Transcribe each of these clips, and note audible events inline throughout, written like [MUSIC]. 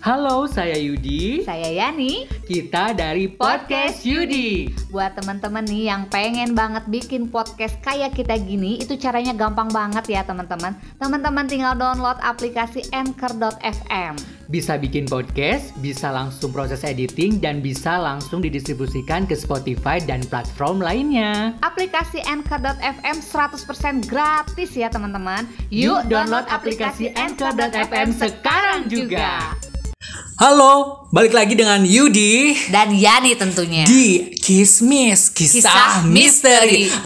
Halo, saya Yudi. Saya Yani. Kita dari Podcast Yudi. Buat teman-teman nih yang pengen banget bikin podcast kayak kita gini, itu caranya gampang banget ya teman-teman. Teman-teman tinggal download aplikasi Anchor.fm. Bisa bikin podcast, bisa langsung proses editing, dan bisa langsung didistribusikan ke Spotify dan platform lainnya. Aplikasi Anchor.fm 100% gratis ya teman-teman. Yuk download aplikasi Anchor.fm sekarang juga. Halo, balik lagi dengan Yudi Dan Yani tentunya. di Kismis Kisah, Kisah Misteri. Misteri.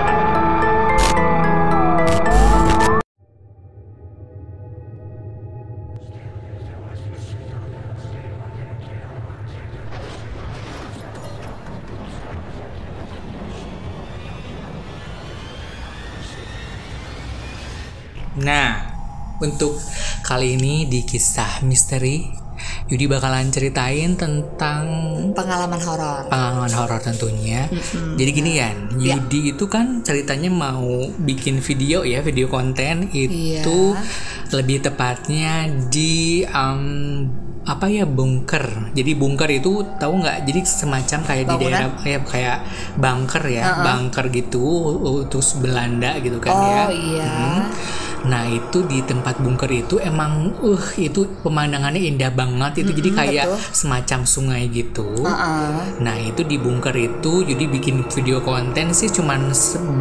[LAUGHS] Nah, untuk kali ini di Kisah Misteri, Yudi bakalan ceritain tentang Pengalaman horor. pengalaman horor tentunya. Jadi gini ya, Yudi itu kan ceritanya mau bikin video ya, video konten itu lebih tepatnya di em, apa ya bunker. Jadi bunker itu tahu nggak? Jadi semacam kayak di Bangunan? daerah kayak kayak bunker ya, bunker gitu, utus Belanda gitu kan ya. Oh iya. Hmm. Nah itu di tempat bunker itu emang uh itu pemandangannya indah banget itu jadi kayak betul. semacam sungai gitu. Heeh. Nah itu di bunker itu jadi bikin video konten sih cuman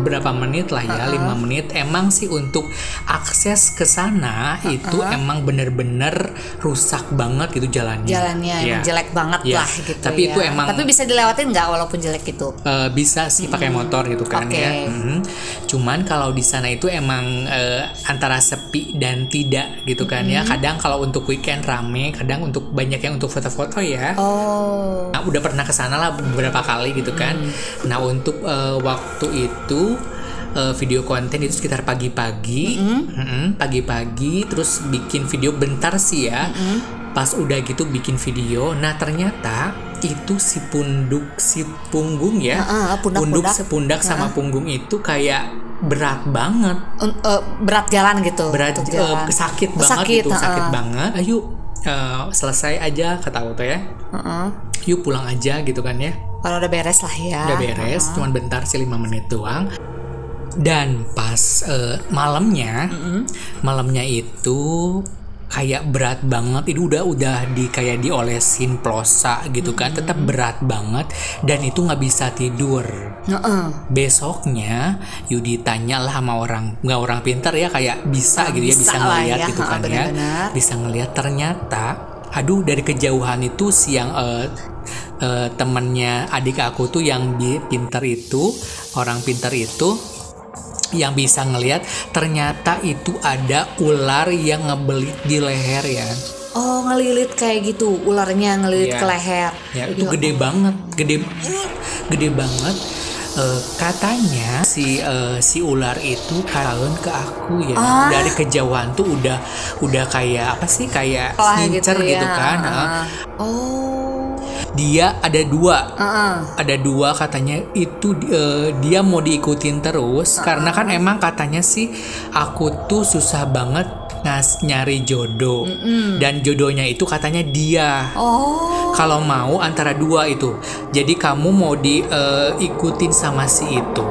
berapa menit lah ya lima menit. Emang sih untuk akses ke sana itu emang bener-bener rusak banget gitu jalannya. Jalannya emang jelek banget Iya. lah gitu Tapi ya. itu emang Tapi bisa dilewatin nggak walaupun jelek itu? Eh, bisa sih pakai motor gitu kan Oke. ya. Mhm. Cuman kalau di sana itu emang eh, antara sepi dan tidak gitu kan ya. Kadang kalau untuk weekend rame, kadang untuk banyak yang untuk foto-foto ya. Oh. Nah, udah pernah ke sana lah beberapa kali gitu kan. Nah, untuk eh, waktu itu eh, video konten itu sekitar pagi-pagi, Mm-mm, pagi-pagi, terus bikin video bentar sih ya. Pas udah gitu bikin video, nah ternyata itu si punduk si punggung ya, Heeh, pundak-pundak. punduk sepundak sama punggung itu kayak berat banget, Un- eh, berat jalan gitu. berat eh, jalan. sakit Oh, banget sakit, gitu, sakit heeh. banget. Ayo eh, selesai aja kata Auto ya Heeh. yuk pulang aja gitu kan ya Kalau udah beres lah ya. udah beres cuman bentar sih 5 menit doang dan pas eh, malamnya malamnya itu kayak berat banget. Itu udah udah di kayak diolesin plosa gitu kan. Tetap berat banget dan itu nggak bisa tidur. Heeh. besoknya Yudi tanya lah sama orang nggak orang pintar ya kayak bisa gitu ya Bisa bisa lah ngeliat ya, gitu kan ya. bisa ngeliat. Ternyata aduh dari kejauhan itu si yang eh, eh, temennya adik aku tuh yang pintar itu orang pintar itu yang bisa ngelihat ternyata itu ada ular yang ngebelit di leher ya Oh ngelilit kayak gitu, ularnya ngelilit Iya. ke leher. ya itu gede banget gede gede banget Eh, katanya si eh, si ular itu karaun ke aku ya Ah. dari kejauhan tuh udah udah kayak apa sih kayak Lah ngincer gitu, ya. kan eh. Heeh. Oh. Dia ada dua. Heeh. ada dua katanya itu eh, dia mau diikutin terus karena kan emang katanya sih aku tuh susah banget ngas nyari jodoh. Dan jodohnya itu katanya dia. Oh. kalau mau antara dua itu. Jadi kamu mau diikutin sama si itu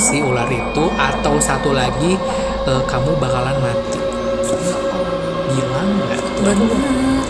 si ular itu atau satu lagi eh, kamu bakalan mati. Gila nggak? Tuh? Bener.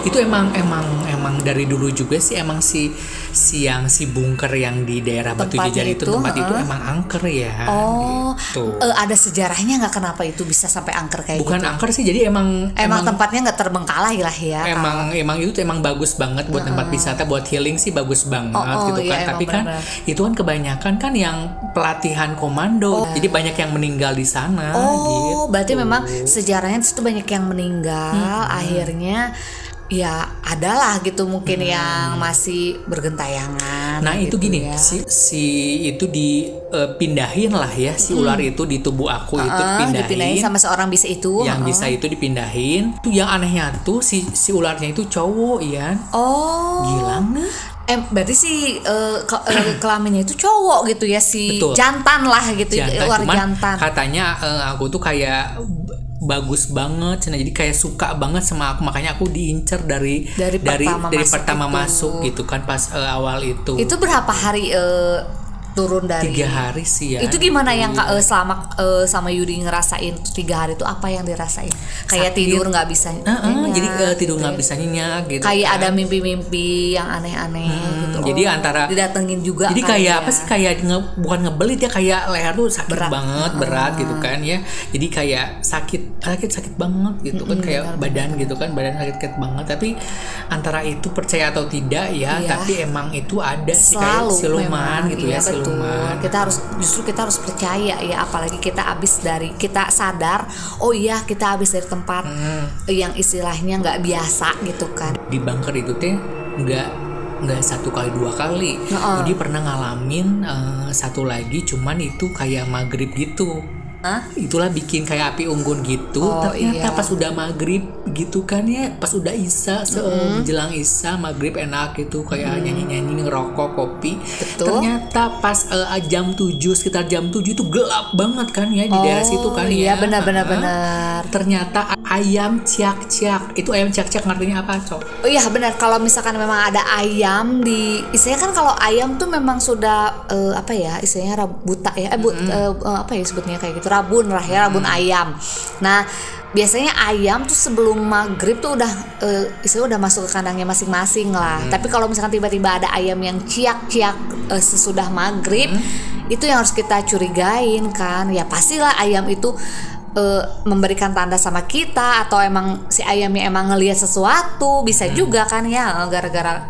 itu emang emang emang dari dulu juga sih emang si si yang si bunker yang di daerah Batu Jajar itu, itu, tempat itu heeh. emang angker ya Oh. gitu. Eh, ada sejarahnya nggak kenapa itu bisa sampai angker kayak bukan gitu? angker sih jadi emang Emang, tempatnya nggak terbengkalai lah ya. emang emang itu emang bagus banget buat tempat wisata buat healing sih bagus banget Oh, oh, gitu kan iya, tapi emang kan benar-benar. itu kan kebanyakan kan yang pelatihan komando jadi banyak yang meninggal di sana Oh, gitu. berarti memang sejarahnya itu banyak yang meninggal. Akhirnya ya adalah gitu mungkin yang masih bergentayangan. Nah itu gitu gini ya. si si itu dipindahin lah ya si ular itu di tubuh aku itu Eh, dipindahin. dipindahin sama seorang bisa itu. yang heeh. bisa itu dipindahin. Tuh yang anehnya tuh si si ularnya itu cowok Ian. Oh. Gila nggak? Eh, berarti si eh, ke- eh, [CLEARS THROAT] kelaminnya itu cowok gitu ya si Betul. jantan lah gitu Jantan ular cuman jantan. katanya eh, aku tuh kayak bagus banget Cina. jadi kayak suka banget sama aku makanya aku diincer dari Dari pertama dari masuk pertama itu. masuk gitu kan pas eh, awal itu Itu berapa hari eh, turun dari tiga hari sih ya Itu gimana yang Kak, eh, selama eh, sama Yudi ngerasain tiga hari itu apa yang dirasain? Kayak Sakit. tidur nggak bisa Eh, eh, nyenyak, jadi eh, tidur gitu nggak ya. bisa nyenyak gitu Kayak kan. ada mimpi-mimpi yang aneh-aneh gitu. jadi antara- didatengin juga jadi kayak ya. apa sih kayak nge- bukan ngebelit ya kayak leher tuh sakit Berat. banget berat gitu kan ya jadi kayak sakit sakit sakit banget gitu kan kayak badan gitu kan badan sakit sakit banget tapi antara itu percaya atau tidak ya Iya. tapi emang itu ada sih kayak siluman memang, gitu iya, ya betul. Siluman Kita harus justru kita harus percaya ya apalagi kita habis dari kita sadar oh iya kita habis dari tempat Hmm. yang istilahnya nggak biasa gitu kan. di bunker itu teh nggak nggak satu kali dua kali Heeh. jadi pernah ngalamin eh, satu lagi cuman itu kayak maghrib gitu Hah? itulah bikin kayak api unggun gitu Oh, ternyata iya. pas udah maghrib gitu kan ya pas udah isa se menjelang isa maghrib enak gitu kayak nyanyi nyanyi ngerokok kopi Betul. ternyata pas eh, jam 7 sekitar jam 7 itu gelap banget kan ya di daerah situ kan iya ya benar-benar Heeh. benar. ternyata ayam ciak ciak itu ayam ciak ciak artinya apa cok Oh iya benar kalau misalkan memang ada ayam di istilahnya kan kalau ayam tuh memang sudah eh, apa ya istilahnya rab- buta ya eh, but- eh, eh, apa ya sebutnya kayak gitu rabun lah ya rabun ayam. Nah biasanya ayam tuh sebelum maghrib tuh udah eh, istilahnya udah masuk ke kandangnya masing-masing lah. Tapi kalau misalkan tiba-tiba ada ayam yang ciak-ciak eh, sesudah maghrib itu yang harus kita curigain kan. Ya pastilah ayam itu eh, memberikan tanda sama kita atau emang si ayamnya emang ngelihat sesuatu bisa juga kan ya gara-gara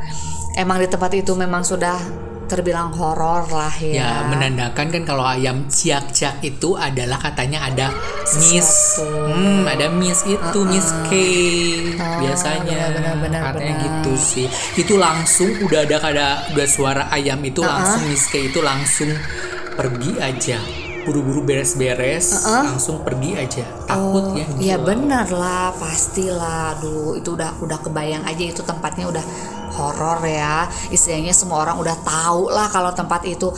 emang di tempat itu memang sudah terbilang horor lah ya. Ya, menandakan kan kalau ayam ciak-ciak itu adalah katanya ada miss. Hmm, ada miss itu, miss K biasanya. benar, benar, katanya benar. gitu sih. Itu langsung udah ada kada udah suara ayam itu langsung miss K itu langsung pergi aja. Buru-buru beres-beres, langsung pergi aja. Takut ya. Ya gitu. benar lah, pastilah. Dulu itu udah udah kebayang aja itu tempatnya udah horor ya. Istilahnya semua orang udah tahu lah kalau tempat itu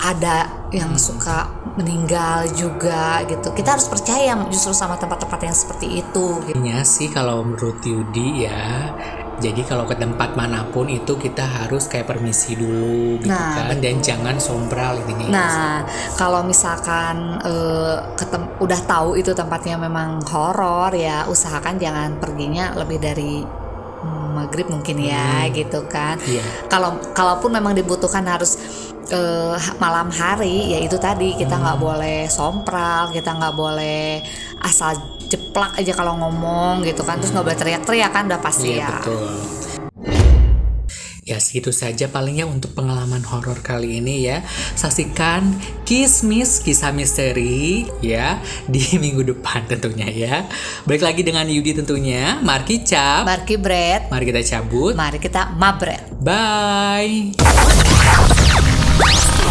ada yang suka meninggal juga gitu. Kita harus percaya justru sama tempat-tempat yang seperti itu gitu. Intinya sih kalau menurut Yudi ya jadi kalau ke tempat mana pun itu kita harus kayak permisi dulu gitu Nah, kan dan jangan sombral intinya Nah, kalau misalkan eh, ketem- udah tahu itu tempatnya memang horor ya, usahakan jangan perginya lebih dari maghrib mungkin ya, gitu kan. Iya. Kalau kalaupun memang dibutuhkan harus eh, malam hari, ya itu tadi kita nggak boleh sompral, kita nggak boleh asal jeplak aja kalau ngomong gitu kan, terus nggak boleh teriak-teriak kan udah pasti Iya ya. betul. Ya segitu saja palingnya untuk pengalaman horor kali ini ya. Saksikan Kismis kisah misteri ya di [LAUGHS] minggu depan tentunya ya. Balik lagi dengan Yudi tentunya. Mari cap. Barki bread, Mari kita cabut. mari kita mabret. Bye.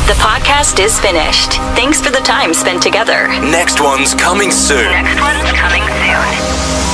The podcast is finished. Thanks for the time spent together. Next one's coming soon. Next one's coming soon.